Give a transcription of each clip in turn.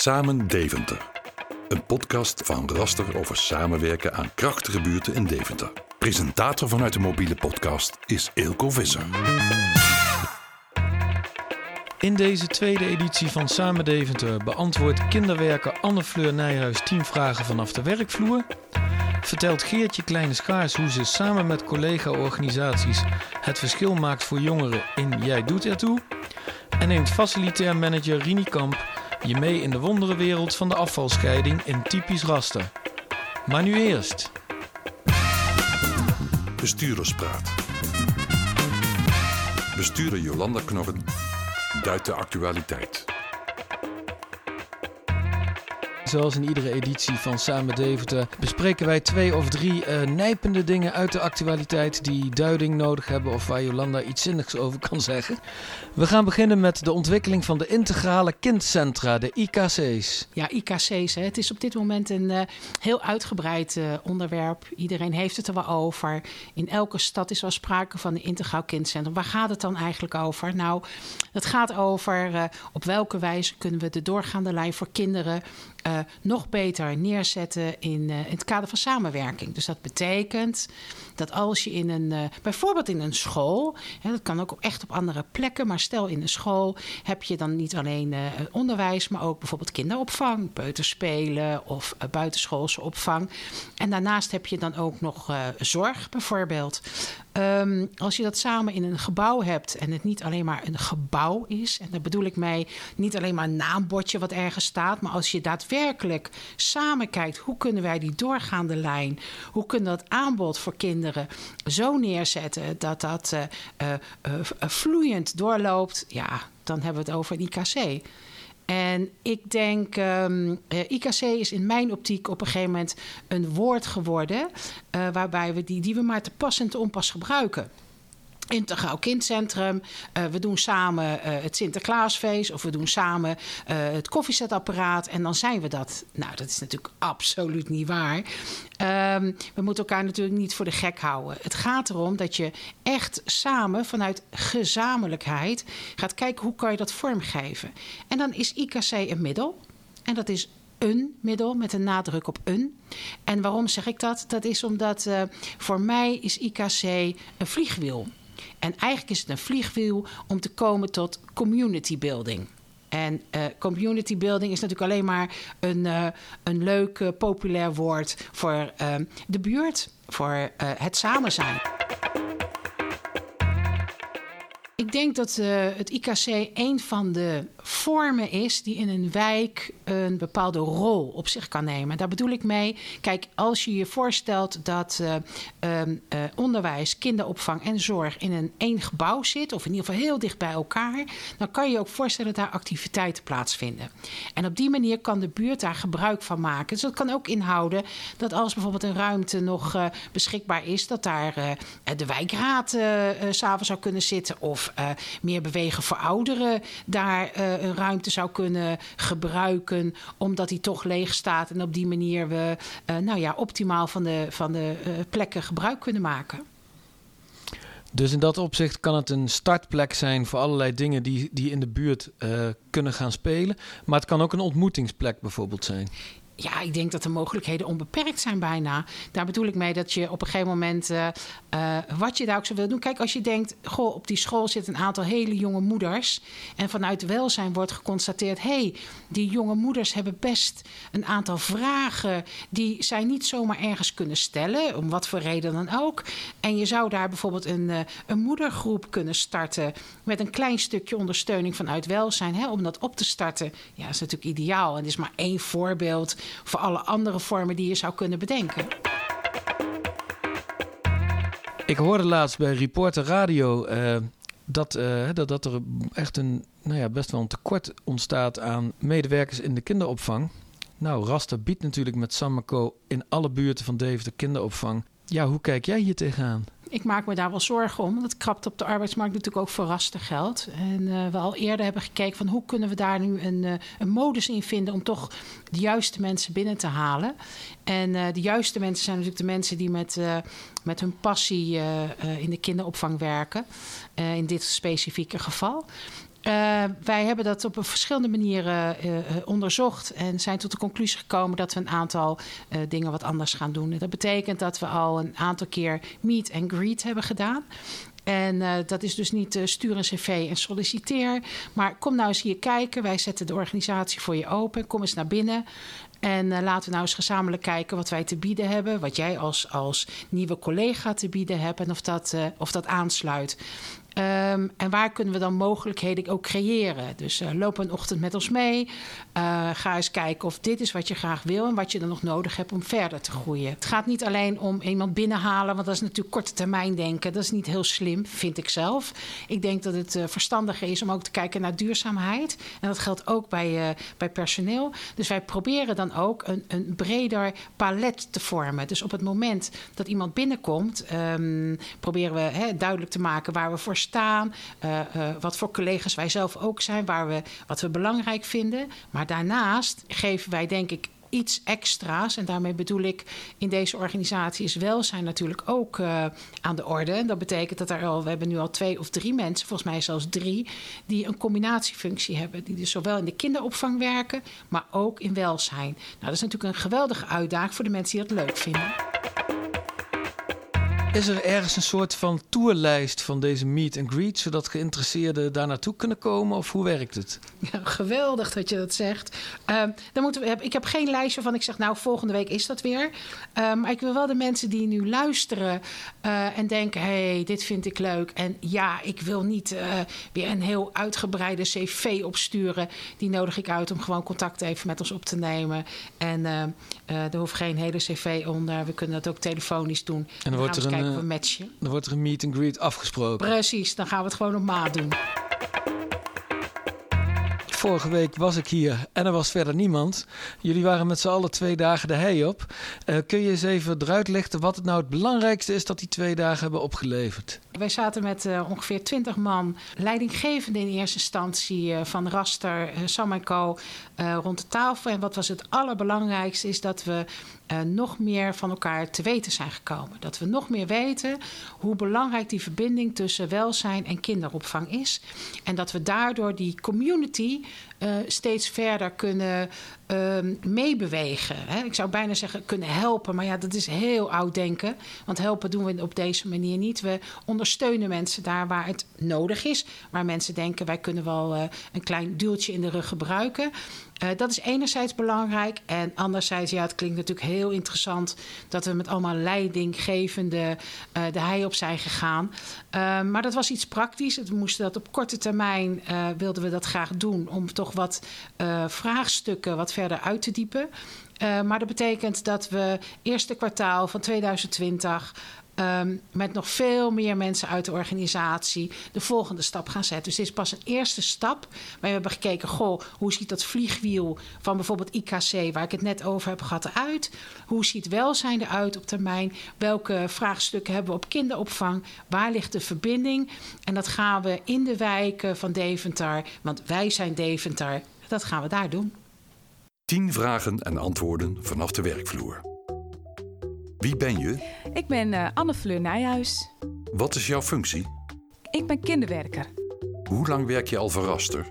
Samen Deventer. Een podcast van Raster over samenwerken aan krachtige buurten in Deventer. Presentator vanuit de mobiele podcast is Eelco Visser. In deze tweede editie van Samen Deventer beantwoordt kinderwerker Anne-Fleur Nijhuis 10 vragen vanaf de werkvloer. Vertelt Geertje Kleine Schaars hoe ze samen met collega-organisaties het verschil maakt voor jongeren in Jij doet ertoe. En neemt facilitair manager Rini Kamp je mee in de wonderenwereld van de afvalscheiding in typisch raster. Maar nu eerst. Bestuurderspraat. Bestuurder Jolanda Knorren duidt de actualiteit. Zoals in iedere editie van Samen Deventer bespreken wij twee of drie uh, nijpende dingen uit de actualiteit die duiding nodig hebben of waar Jolanda iets zinnigs over kan zeggen. We gaan beginnen met de ontwikkeling van de integrale kindcentra, de IKC's. Ja, IKC's. Hè. Het is op dit moment een uh, heel uitgebreid uh, onderwerp. Iedereen heeft het er wel over. In elke stad is wel sprake van een integraal kindcentrum. Waar gaat het dan eigenlijk over? Nou, het gaat over op welke wijze kunnen we de doorgaande lijn voor kinderen nog beter neerzetten in, uh, in, het kader van samenwerking. Dus dat betekent dat als je in een, uh, bijvoorbeeld in een school, hè, dat kan ook echt op andere plekken, maar stel in een school heb je dan niet alleen onderwijs, maar ook bijvoorbeeld kinderopvang, peuterspelen of buitenschoolse opvang. En daarnaast heb je dan ook nog zorg bijvoorbeeld. Um, als je dat samen in een gebouw hebt en het niet alleen maar een gebouw is, en daar bedoel ik mee niet alleen maar een naambordje wat ergens staat, maar als je daadwerkelijk samen kijkt hoe kunnen wij die doorgaande lijn, hoe kunnen dat aanbod voor kinderen zo neerzetten dat dat uh, uh, uh, vloeiend doorloopt, ja, dan hebben we het over een IKC. En ik denk, um, IKC is in mijn optiek op een gegeven moment een woord geworden. Uh, waarbij we die, die we maar te pas en te onpas gebruiken. Integraal Kindcentrum. Uh, we doen samen uh, het Sinterklaasfeest. Of we doen samen uh, het koffiezetapparaat. En dan zijn we dat. Nou, dat is natuurlijk absoluut niet waar. Um, we moeten elkaar natuurlijk niet voor de gek houden. Het gaat erom dat je echt samen vanuit gezamenlijkheid gaat kijken hoe kan je dat vormgeven. En dan is IKC een middel. En dat is een middel met een nadruk op een. En waarom zeg ik dat? Dat is omdat voor mij is IKC een vliegwiel. En eigenlijk is het een vliegwiel om te komen tot community building. En uh, community building is natuurlijk alleen maar een, uh, een leuk, uh, populair woord voor de buurt, voor het samen zijn. Ik denk dat het IKC een van de vormen is die in een wijk een bepaalde rol op zich kan nemen. Daar bedoel ik mee, kijk, als je je voorstelt dat uh, uh, onderwijs, kinderopvang en zorg in een één gebouw zit, of in ieder geval heel dicht bij elkaar, dan kan je ook voorstellen dat daar activiteiten plaatsvinden. En op die manier kan de buurt daar gebruik van maken. Dus dat kan ook inhouden dat als bijvoorbeeld een ruimte nog uh, beschikbaar is, dat daar de wijkraad s'avonds zou kunnen zitten of meer bewegen voor ouderen daar een ruimte zou kunnen gebruiken, omdat die toch leeg staat en op die manier we nou ja, optimaal van de, van de plekken gebruik kunnen maken. Dus in dat opzicht kan het een startplek zijn voor allerlei dingen die, die in de buurt uh, kunnen gaan spelen. Maar het kan ook een ontmoetingsplek bijvoorbeeld zijn. Ja, ik denk dat de mogelijkheden onbeperkt zijn bijna. Daar bedoel ik mee dat je op een gegeven moment, uh, uh, wat je daar ook zo wil doen. Kijk, als je denkt, goh, op die school zitten een aantal hele jonge moeders. En vanuit welzijn wordt geconstateerd, hé, hey, die jonge moeders hebben best een aantal vragen die zij niet zomaar ergens kunnen stellen, om wat voor reden dan ook. En je zou daar bijvoorbeeld een, uh, een moedergroep kunnen starten met een klein stukje ondersteuning vanuit welzijn. Hè, om dat op te starten, ja, is natuurlijk ideaal. En het is maar één voorbeeld voor alle andere vormen die je zou kunnen bedenken. Ik hoorde laatst bij Reporter Radio uh, dat, uh, dat, dat er echt een nou ja, best wel een tekort ontstaat aan medewerkers in de kinderopvang. Nou, Raster biedt natuurlijk met Samco in alle buurten van Deventer kinderopvang. Ja, hoe kijk jij hier tegenaan? Ik maak me daar wel zorgen om. Want het krapt op de arbeidsmarkt natuurlijk ook verraste geld. En uh, we al eerder hebben gekeken van hoe kunnen we daar nu een, uh, een modus in vinden om toch de juiste mensen binnen te halen. En uh, de juiste mensen zijn natuurlijk de mensen die met, met hun passie in de kinderopvang werken. in dit specifieke geval. Uh, wij hebben dat op verschillende manieren uh, onderzocht en zijn tot de conclusie gekomen dat we een aantal dingen wat anders gaan doen. Dat betekent dat we al een aantal keer meet and greet hebben gedaan. En dat is dus niet uh, stuur een cv en solliciteer. Maar kom nou eens hier kijken. Wij zetten de organisatie voor je open. Kom eens naar binnen. En laten we nou eens gezamenlijk kijken wat wij te bieden hebben. Wat jij als, als nieuwe collega te bieden hebt. En of dat, of dat aansluit. Um, en waar kunnen we dan mogelijkheden ook creëren? Dus uh, loop een ochtend met ons mee. Uh, ga eens kijken of dit is wat je graag wil en wat je dan nog nodig hebt om verder te groeien. Het gaat niet alleen om iemand binnenhalen, want dat is natuurlijk korte termijn denken. Dat is niet heel slim, vind ik zelf. Ik denk dat het uh, verstandiger is om ook te kijken naar duurzaamheid. En dat geldt ook bij, bij personeel. Dus wij proberen dan ook een, een breder palet te vormen. Dus op het moment dat iemand binnenkomt, um, proberen we duidelijk te maken waar we voor staan. Uh, uh, wat voor collega's wij zelf ook zijn, waar we, wat we belangrijk vinden. Maar daarnaast geven wij, denk ik, iets extra's. En daarmee bedoel ik, in deze organisatie is welzijn natuurlijk ook uh, aan de orde. En dat betekent dat er al, we hebben nu al twee of drie mensen, volgens mij zelfs drie, die een combinatiefunctie hebben. Die dus zowel in de kinderopvang werken, maar ook in welzijn. Nou, dat is natuurlijk een geweldige uitdaging voor de mensen die dat leuk vinden. Is er ergens een soort van tourlijst van deze meet and greet, zodat geïnteresseerden daar naartoe kunnen komen? Of hoe werkt het? Ja, geweldig dat je dat zegt. Uh, dan moeten we, ik heb geen lijstje van ik zeg, nou, volgende week is dat weer. Uh, maar ik wil wel de mensen die nu luisteren uh, en denken: hé, hey, dit vind ik leuk. En ja, ik wil niet eh, weer een heel uitgebreide CV opsturen. Die nodig ik uit om gewoon contact even met ons op te nemen. En uh, er hoeft geen hele CV onder. We kunnen dat ook telefonisch doen. En dan wordt er een kijken we matchen. Dan wordt er een meet and greet afgesproken. Precies, dan gaan we het gewoon op maat doen. Vorige week was ik hier en er was verder niemand. Jullie waren met z'n allen twee dagen de hei op. Uh, kun je eens even eruit lichten wat het nou het belangrijkste is dat die twee dagen hebben opgeleverd? Wij zaten met uh, ongeveer 20 man, leidinggevende in eerste instantie uh, van Raster, Sam Co. rond de tafel. En wat was het allerbelangrijkste is dat we nog meer van elkaar te weten zijn gekomen. Dat we nog meer weten hoe belangrijk die verbinding tussen welzijn en kinderopvang is. En dat we daardoor die community uh, steeds verder kunnen uh, meebewegen. Hè? Ik zou bijna zeggen kunnen helpen, maar ja, dat is heel oud denken. Want helpen doen we op deze manier niet. We ondersteunen mensen daar waar het nodig is. Waar mensen denken, wij kunnen wel uh, een klein duwtje in de rug gebruiken. Uh, dat is enerzijds belangrijk. En anderzijds, ja, het klinkt natuurlijk heel interessant dat we met allemaal leidinggevende uh, de hei op zijn gegaan. Uh, maar dat was iets praktisch. We moesten dat op korte termijn wilden we dat graag doen om toch wat vraagstukken wat verder uit te diepen. maar dat betekent dat we eerste kwartaal van 2020 um, met nog veel meer mensen uit de organisatie de volgende stap gaan zetten. Dus dit is pas een eerste stap. we hebben gekeken, goh, hoe ziet dat vliegwiel van bijvoorbeeld IKC, waar ik het net over heb gehad, eruit? Hoe ziet welzijn eruit op termijn? Welke vraagstukken hebben we op kinderopvang? Waar ligt de verbinding? En dat gaan we in de wijken van Deventer, want wij zijn Deventer, dat gaan we daar doen. 10 vragen en antwoorden vanaf de werkvloer. Wie ben je? Ik ben uh, Anne Fleur Nijhuis. Wat is jouw functie? Ik ben kinderwerker. Hoe lang werk je al voor Raster?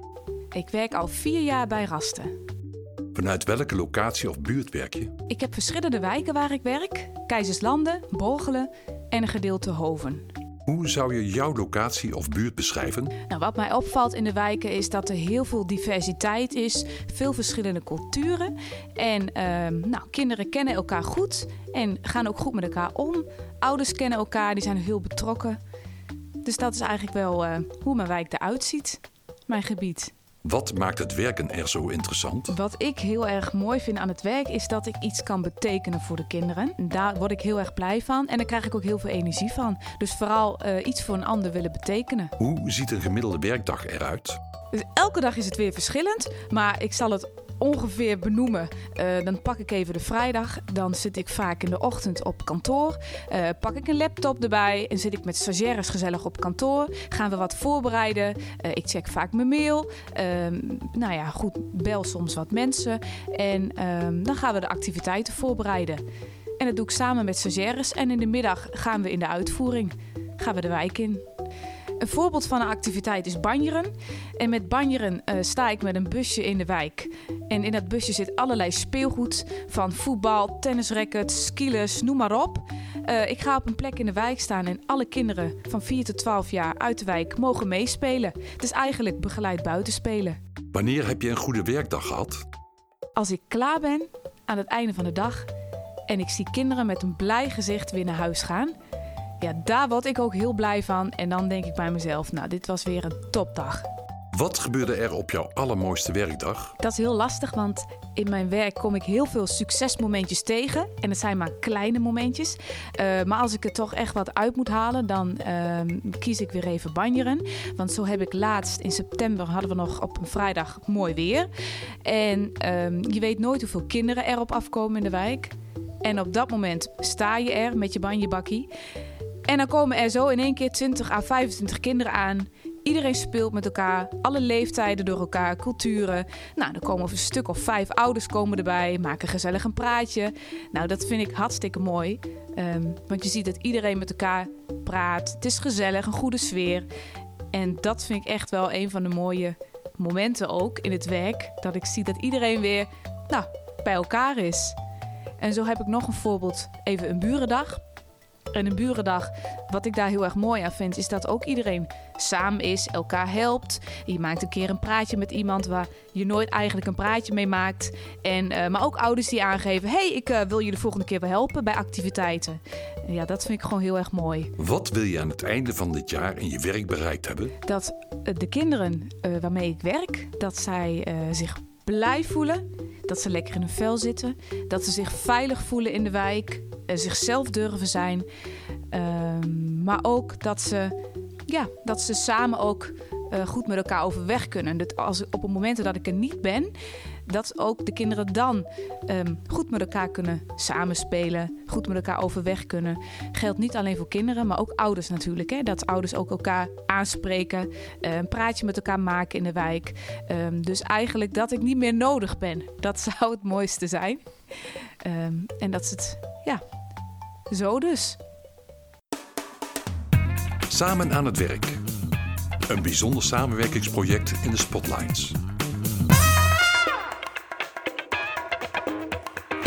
Ik werk al vier jaar bij Raster. Vanuit welke locatie of buurt werk je? Ik heb verschillende wijken waar ik werk. Keizerslanden, Borgelen en een gedeelte Hoven. Hoe zou je jouw locatie of buurt beschrijven? Nou, wat mij opvalt in de wijken is dat er heel veel diversiteit is, veel verschillende culturen. En uh, nou, kinderen kennen elkaar goed en gaan ook goed met elkaar om. Ouders kennen elkaar, die zijn heel betrokken. Dus dat is eigenlijk wel uh, hoe mijn wijk eruit ziet, mijn gebied. Wat maakt het werken er zo interessant? Wat ik heel erg mooi vind aan het werk is dat ik iets kan betekenen voor de kinderen. Daar word ik heel erg blij van en daar krijg ik ook heel veel energie van. Dus vooral uh, iets voor een ander willen betekenen. Hoe ziet een gemiddelde werkdag eruit? Dus elke dag is het weer verschillend, maar ik zal het ongeveer benoemen. Uh, dan pak ik even de vrijdag. Dan zit ik vaak in de ochtend op kantoor. Uh, pak ik een laptop erbij en zit ik met stagiaires gezellig op kantoor. Gaan we wat voorbereiden. Uh, ik check vaak mijn mail. nou ja, goed, bel soms wat mensen. En ehm, dan gaan we de activiteiten voorbereiden. En dat doe ik samen met stagiaires. En in de middag gaan we in de uitvoering. Gaan we de wijk in. Een voorbeeld van een activiteit is banjeren. En met banjeren uh, sta ik met een busje in de wijk. En in dat busje zit allerlei speelgoed. Van voetbal, tennisrackets, skilers, noem maar op. Uh, ik ga op een plek in de wijk staan en alle kinderen van 4 tot 12 jaar uit de wijk mogen meespelen. Het is eigenlijk begeleid buitenspelen. Wanneer heb je een goede werkdag gehad? Als ik klaar ben aan het einde van de dag en ik zie kinderen met een blij gezicht weer naar huis gaan. Ja, daar word ik ook heel blij van. En dan denk ik bij mezelf, nou, dit was weer een topdag. Wat gebeurde er op jouw allermooiste werkdag? Dat is heel lastig, want in mijn werk kom ik heel veel succesmomentjes tegen. En het zijn maar kleine momentjes. Uh, maar als ik er toch echt wat uit moet halen, dan uh, kies ik weer even banjeren. Want zo heb ik laatst in september hadden we nog op een vrijdag mooi weer. En uh, je weet nooit hoeveel kinderen erop afkomen in de wijk. En op dat moment sta je er met je banjebakkie. En dan komen er zo in één keer 20 à 25 kinderen aan. Iedereen speelt met elkaar, alle leeftijden door elkaar, culturen. Nou, dan komen een stuk of vijf ouders komen erbij, maken gezellig een praatje. Nou, dat vind ik hartstikke mooi. Um, want je ziet dat iedereen met elkaar praat. Het is gezellig, een goede sfeer. En dat vind ik echt wel een van de mooie momenten ook in het werk. Dat ik zie dat iedereen weer nou, bij elkaar is. En zo heb ik nog een voorbeeld, even een burendag. En een burendag, wat ik daar heel erg mooi aan vind, is dat ook iedereen samen is, elkaar helpt. Je maakt een keer een praatje met iemand waar je nooit eigenlijk een praatje mee maakt. En, uh, maar ook ouders die aangeven: hey, ik uh, wil je de volgende keer wel helpen bij activiteiten. En ja, dat vind ik gewoon heel erg mooi. Wat wil je aan het einde van dit jaar in je werk bereikt hebben? Dat de kinderen uh, waarmee ik werk, dat zij zich blij voelen. Dat ze lekker in hun vel zitten. Dat ze zich veilig voelen in de wijk. Uh, zichzelf durven zijn. Uh, maar ook dat ze, ja, dat ze samen ook uh, goed met elkaar overweg kunnen. Dat als, op het moment dat ik er niet ben, dat ook de kinderen dan um, goed met elkaar kunnen samenspelen, goed met elkaar overweg kunnen. Geldt niet alleen voor kinderen, maar ook ouders natuurlijk. Hè? Dat ouders ook elkaar aanspreken, een praatje met elkaar maken in de wijk. Um, dus eigenlijk dat ik niet meer nodig ben. Dat zou het mooiste zijn. En dat is het, ja, zo dus. Samen aan het werk. Een bijzonder samenwerkingsproject in de Spotlights.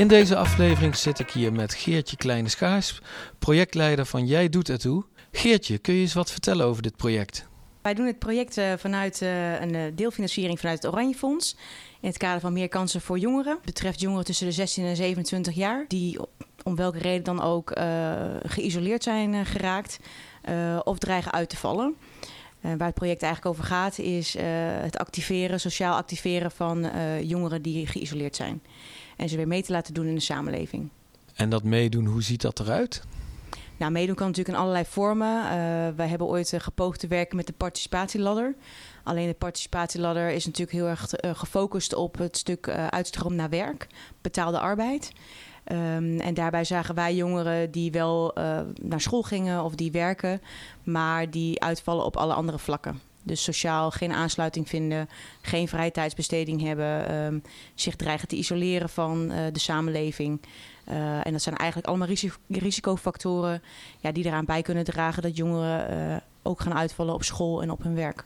In deze aflevering zit ik hier met Geertje Kleine Schaars, projectleider van Jij Doet Ertoe. Geertje, kun je eens wat vertellen over dit project? Wij doen het project uh, vanuit uh, een uh, deelfinanciering vanuit het Oranje Fonds. In het kader van meer kansen voor jongeren. Het betreft jongeren tussen de 16 en 27 jaar. Die om welke reden dan ook geïsoleerd zijn geraakt. of dreigen uit te vallen. waar het project eigenlijk over gaat is het activeren, sociaal activeren van jongeren die geïsoleerd zijn en ze weer mee te laten doen in de samenleving. En dat meedoen, hoe ziet dat eruit? Nou, meedoen kan natuurlijk in allerlei vormen. Uh, wij hebben ooit uh, gepoogd te werken met de participatieladder. Alleen de participatieladder is natuurlijk heel erg uh, gefocust op het stuk uitstroom naar werk, betaalde arbeid. Um, en daarbij zagen wij jongeren die wel naar school gingen of die werken, maar die uitvallen op alle andere vlakken. Dus sociaal geen aansluiting vinden, geen vrije tijdsbesteding hebben, um, zich dreigen te isoleren van uh, de samenleving. Uh, en dat zijn eigenlijk allemaal risico risicofactoren ja, die eraan bij kunnen dragen dat jongeren uh, ook gaan uitvallen op school en op hun werk.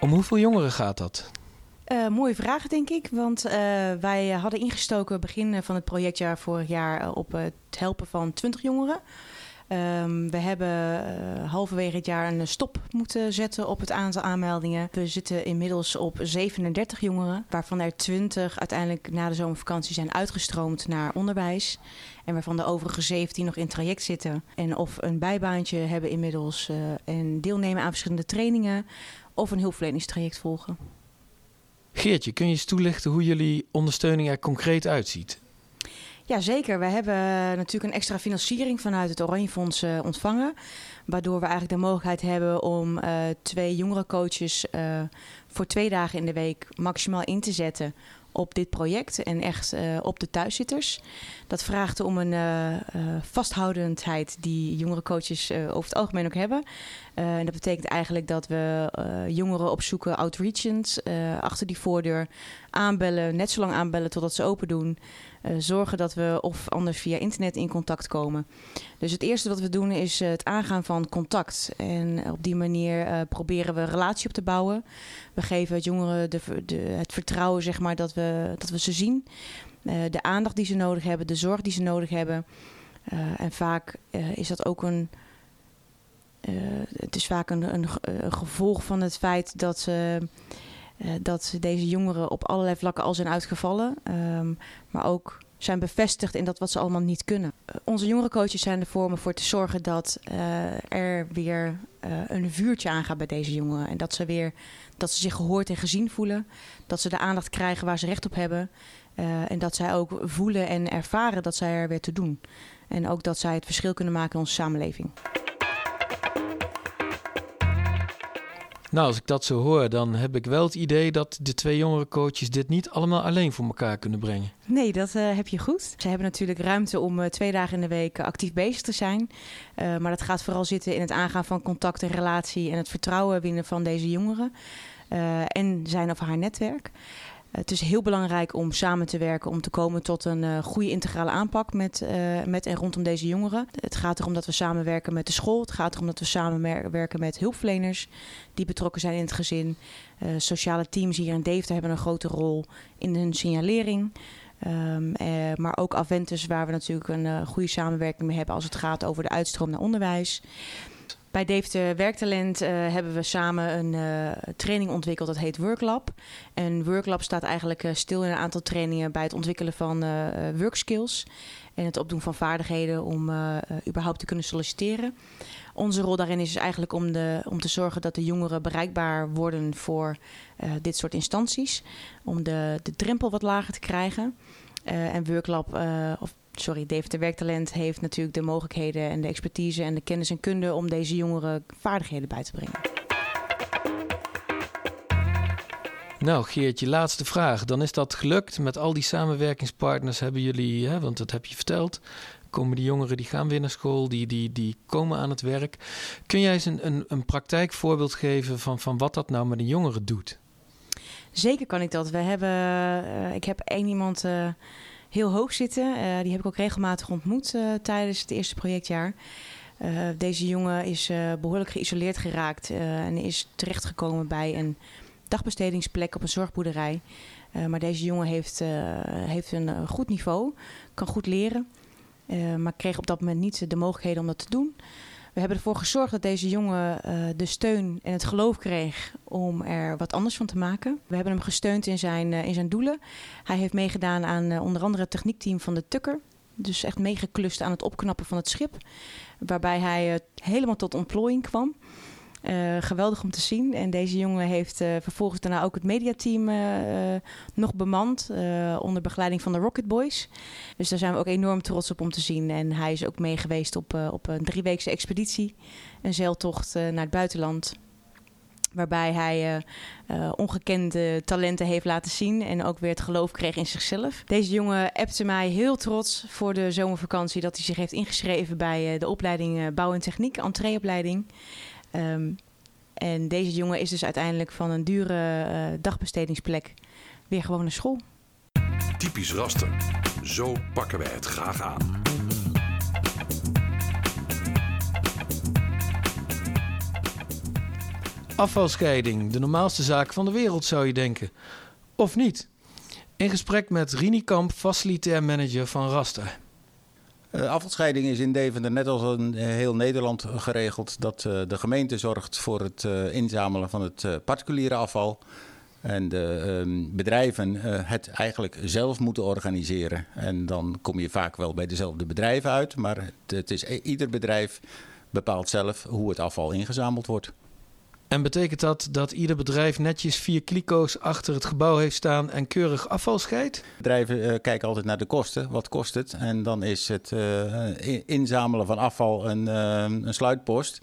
Om hoeveel jongeren gaat dat? Uh, mooie vraag, denk ik. Want uh, wij hadden ingestoken begin van het projectjaar vorig jaar op het helpen van 20 jongeren. Um, we hebben uh, halverwege het jaar een stop moeten zetten op het aantal aanmeldingen. We zitten inmiddels op 37 jongeren, waarvan er 20 uiteindelijk na de zomervakantie zijn uitgestroomd naar onderwijs. En waarvan de overige 17 nog in traject zitten. En of een bijbaantje hebben inmiddels uh, en deelnemen aan verschillende trainingen of een hulpverleningstraject volgen. Geertje, kun je eens toelichten hoe jullie ondersteuning er concreet uitziet? Ja, zeker. We hebben natuurlijk een extra financiering vanuit het Oranje Fonds uh, ontvangen. Waardoor we eigenlijk de mogelijkheid hebben om uh, twee jongere coaches uh, voor twee dagen in de week maximaal in te zetten op dit project en echt op de thuiszitters. Dat vraagt om een vasthoudendheid die jongere coaches over het algemeen ook hebben. en dat betekent eigenlijk dat we jongeren opzoeken, outreachend, achter die voordeur aanbellen, net zo lang aanbellen totdat ze open doen. eh, zorgen dat we of anders via internet in contact komen. Dus het eerste wat we doen is het aangaan van contact. En op die manier proberen we relatie op te bouwen. We geven jongeren de, de, het vertrouwen zeg maar, dat, we, dat we ze zien. de aandacht die ze nodig hebben, de zorg die ze nodig hebben. en vaak is dat ook een het is vaak een, een, gevolg van het feit dat, uh, dat deze jongeren op allerlei vlakken al zijn uitgevallen. Um, maar ook zijn bevestigd in dat wat ze allemaal niet kunnen. onze jongerencoaches zijn er voor om ervoor te zorgen dat er weer een vuurtje aangaat bij deze jongeren. En dat ze, weer, dat ze zich gehoord en gezien voelen. Dat ze de aandacht krijgen waar ze recht op hebben. en dat zij ook voelen en ervaren dat zij er weer te doen. En ook dat zij het verschil kunnen maken in onze samenleving. Nou, als ik dat zo hoor, dan heb ik wel het idee dat de twee jongere coaches dit niet allemaal alleen voor elkaar kunnen brengen. Nee, dat uh, heb je goed. Ze hebben natuurlijk ruimte om uh, twee dagen in de week actief bezig te zijn. Maar dat gaat vooral zitten in het aangaan van contact en relatie en het vertrouwen winnen van deze jongeren. en zijn of haar netwerk. Het is heel belangrijk om samen te werken om te komen tot een uh, goede integrale aanpak met, uh, met en rondom deze jongeren. Het gaat erom dat we samenwerken met de school. Het gaat erom dat we samenwerken met hulpverleners die betrokken zijn in het gezin. Uh, sociale teams hier in Deventer hebben een grote rol in hun signalering. Um, maar ook Aventus, waar we natuurlijk een goede samenwerking mee hebben als het gaat over de uitstroom naar onderwijs. Bij Deventer Werktalent uh, hebben we samen een uh, training ontwikkeld dat heet Worklab. En Worklab staat eigenlijk uh, stil in een aantal trainingen bij het ontwikkelen van workskills. En het opdoen van vaardigheden om überhaupt te kunnen solliciteren. Onze rol daarin is dus eigenlijk om, de, om te zorgen dat de jongeren bereikbaar worden voor dit soort instanties. Om de, de drempel wat lager te krijgen. en Worklab, sorry, Deventer Werktalent heeft natuurlijk de mogelijkheden en de expertise en de kennis en kunde om deze jongeren vaardigheden bij te brengen. Nou, Geertje, laatste vraag. Dan is dat gelukt. Met al die samenwerkingspartners hebben jullie, hè, want dat heb je verteld, komen die jongeren die gaan weer naar school, die, die, die komen aan het werk. Kun jij eens een, een, een praktijkvoorbeeld geven van, van wat dat nou met een jongere doet? Zeker kan ik dat. We hebben, uh, ik heb één iemand. Uh, heel hoog zitten. Uh, die heb ik ook regelmatig ontmoet uh, tijdens het eerste projectjaar. Uh, deze jongen is behoorlijk geïsoleerd geraakt en is terechtgekomen bij een dagbestedingsplek op een zorgboerderij. maar deze jongen heeft, heeft een goed niveau, kan goed leren, maar kreeg op dat moment niet de mogelijkheden om dat te doen. We hebben ervoor gezorgd dat deze jongen uh, de steun en het geloof kreeg om er wat anders van te maken. We hebben hem gesteund in zijn, uh, in zijn doelen. Hij heeft meegedaan aan uh, onder andere het techniekteam van de Tukker. Dus echt meegeklust aan het opknappen van het schip. Waarbij hij helemaal tot ontplooiing kwam. Uh, geweldig om te zien. En deze jongen heeft uh, vervolgens daarna ook het mediateam uh, nog bemand. onder begeleiding van de Rocket Boys. Dus daar zijn we ook enorm trots op om te zien. En hij is ook mee geweest op, op een drieweekse expeditie. Een zeiltocht naar het buitenland. Waarbij hij ongekende talenten heeft laten zien. En ook weer het geloof kreeg in zichzelf. Deze jongen appte mij heel trots voor de zomervakantie. Dat hij zich heeft ingeschreven bij de opleiding Bouw en Techniek, entreeopleiding. Um, en deze jongen is dus uiteindelijk van een dure uh, dagbestedingsplek weer gewoon naar school. Typisch raster. Zo pakken wij het graag aan. Afvalscheiding, de normaalste zaak van de wereld zou je denken. Of niet? In gesprek met Rini Kamp, facilitair manager van Raster. Uh, afvalscheiding is in Deventer net als in heel Nederland geregeld dat uh, de gemeente zorgt voor het inzamelen van het particuliere afval. En de ehm, bedrijven het eigenlijk zelf moeten organiseren. En dan kom je vaak wel bij dezelfde bedrijven uit. Maar het, het is, ieder bedrijf bepaalt zelf hoe het afval ingezameld wordt. En betekent dat dat ieder bedrijf netjes vier kliko's achter het gebouw heeft staan en keurig afval scheidt? Bedrijven uh, kijken altijd naar de kosten. Wat kost het? En dan is het uh, inzamelen van afval een, uh, een sluitpost.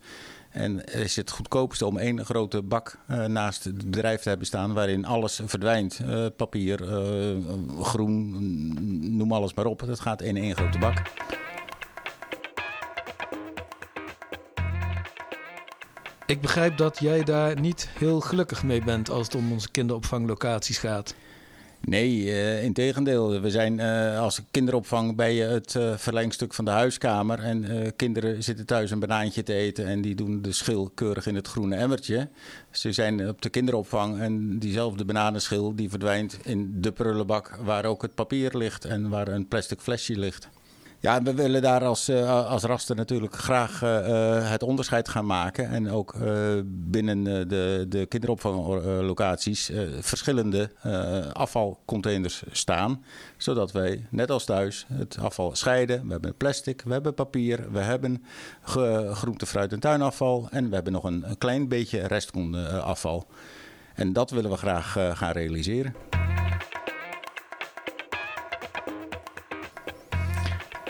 En is het goedkoopste om één grote bak naast het bedrijf te hebben staan waarin alles verdwijnt. papier, groen, noem alles maar op. Dat gaat in één grote bak. Ik begrijp dat jij daar niet heel gelukkig mee bent als het om onze kinderopvanglocaties gaat. Nee, uh, in tegendeel. We zijn uh, als kinderopvang bij het uh, verlengstuk van de huiskamer. En kinderen zitten thuis een banaantje te eten en die doen de schil keurig in het groene emmertje. Ze zijn op de kinderopvang en diezelfde bananenschil die verdwijnt in de prullenbak waar ook het papier ligt en waar een plastic flesje ligt. Ja, we willen daar als, uh, als raster natuurlijk graag uh, het onderscheid gaan maken. En ook binnen de, de kinderopvanglocaties verschillende afvalcontainers staan. Zodat wij, net als thuis, het afval scheiden. We hebben plastic, we hebben papier, we hebben groente, fruit en tuinafval. En we hebben nog een klein beetje restafval. En dat willen we graag gaan realiseren.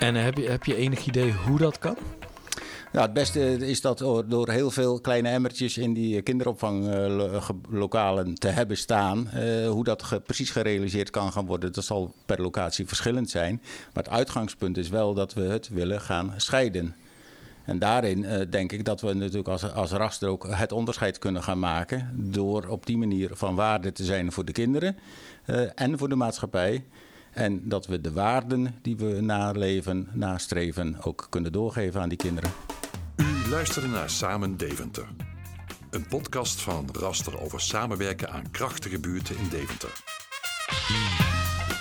En heb je, heb je enig idee hoe dat kan? Nou, het beste is dat door heel veel kleine emmertjes in die kinderopvanglokalen te hebben staan. Uh, hoe dat precies gerealiseerd kan gaan worden, dat zal per locatie verschillend zijn. Maar het uitgangspunt is wel dat we het willen gaan scheiden. En daarin uh, denk ik dat we natuurlijk als, als raster ook het onderscheid kunnen gaan maken. Door op die manier van waarde te zijn voor de kinderen en voor de maatschappij. En dat we de waarden die we naleven, nastreven, ook kunnen doorgeven aan die kinderen. U luisterde naar Samen Deventer. Een podcast van Raster over samenwerken aan krachtige buurten in Deventer.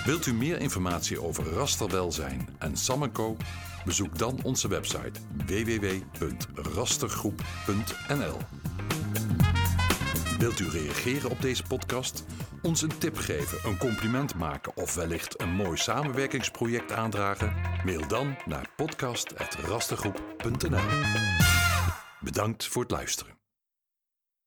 Wilt u meer informatie over rasterwelzijn en Samenco? Bezoek dan onze website www.rastergroep.nl. Wilt u reageren op deze podcast? Ons een tip geven, een compliment maken of wellicht een mooi samenwerkingsproject aandragen? Mail dan naar podcast.rastergroep.nl. Bedankt voor het luisteren.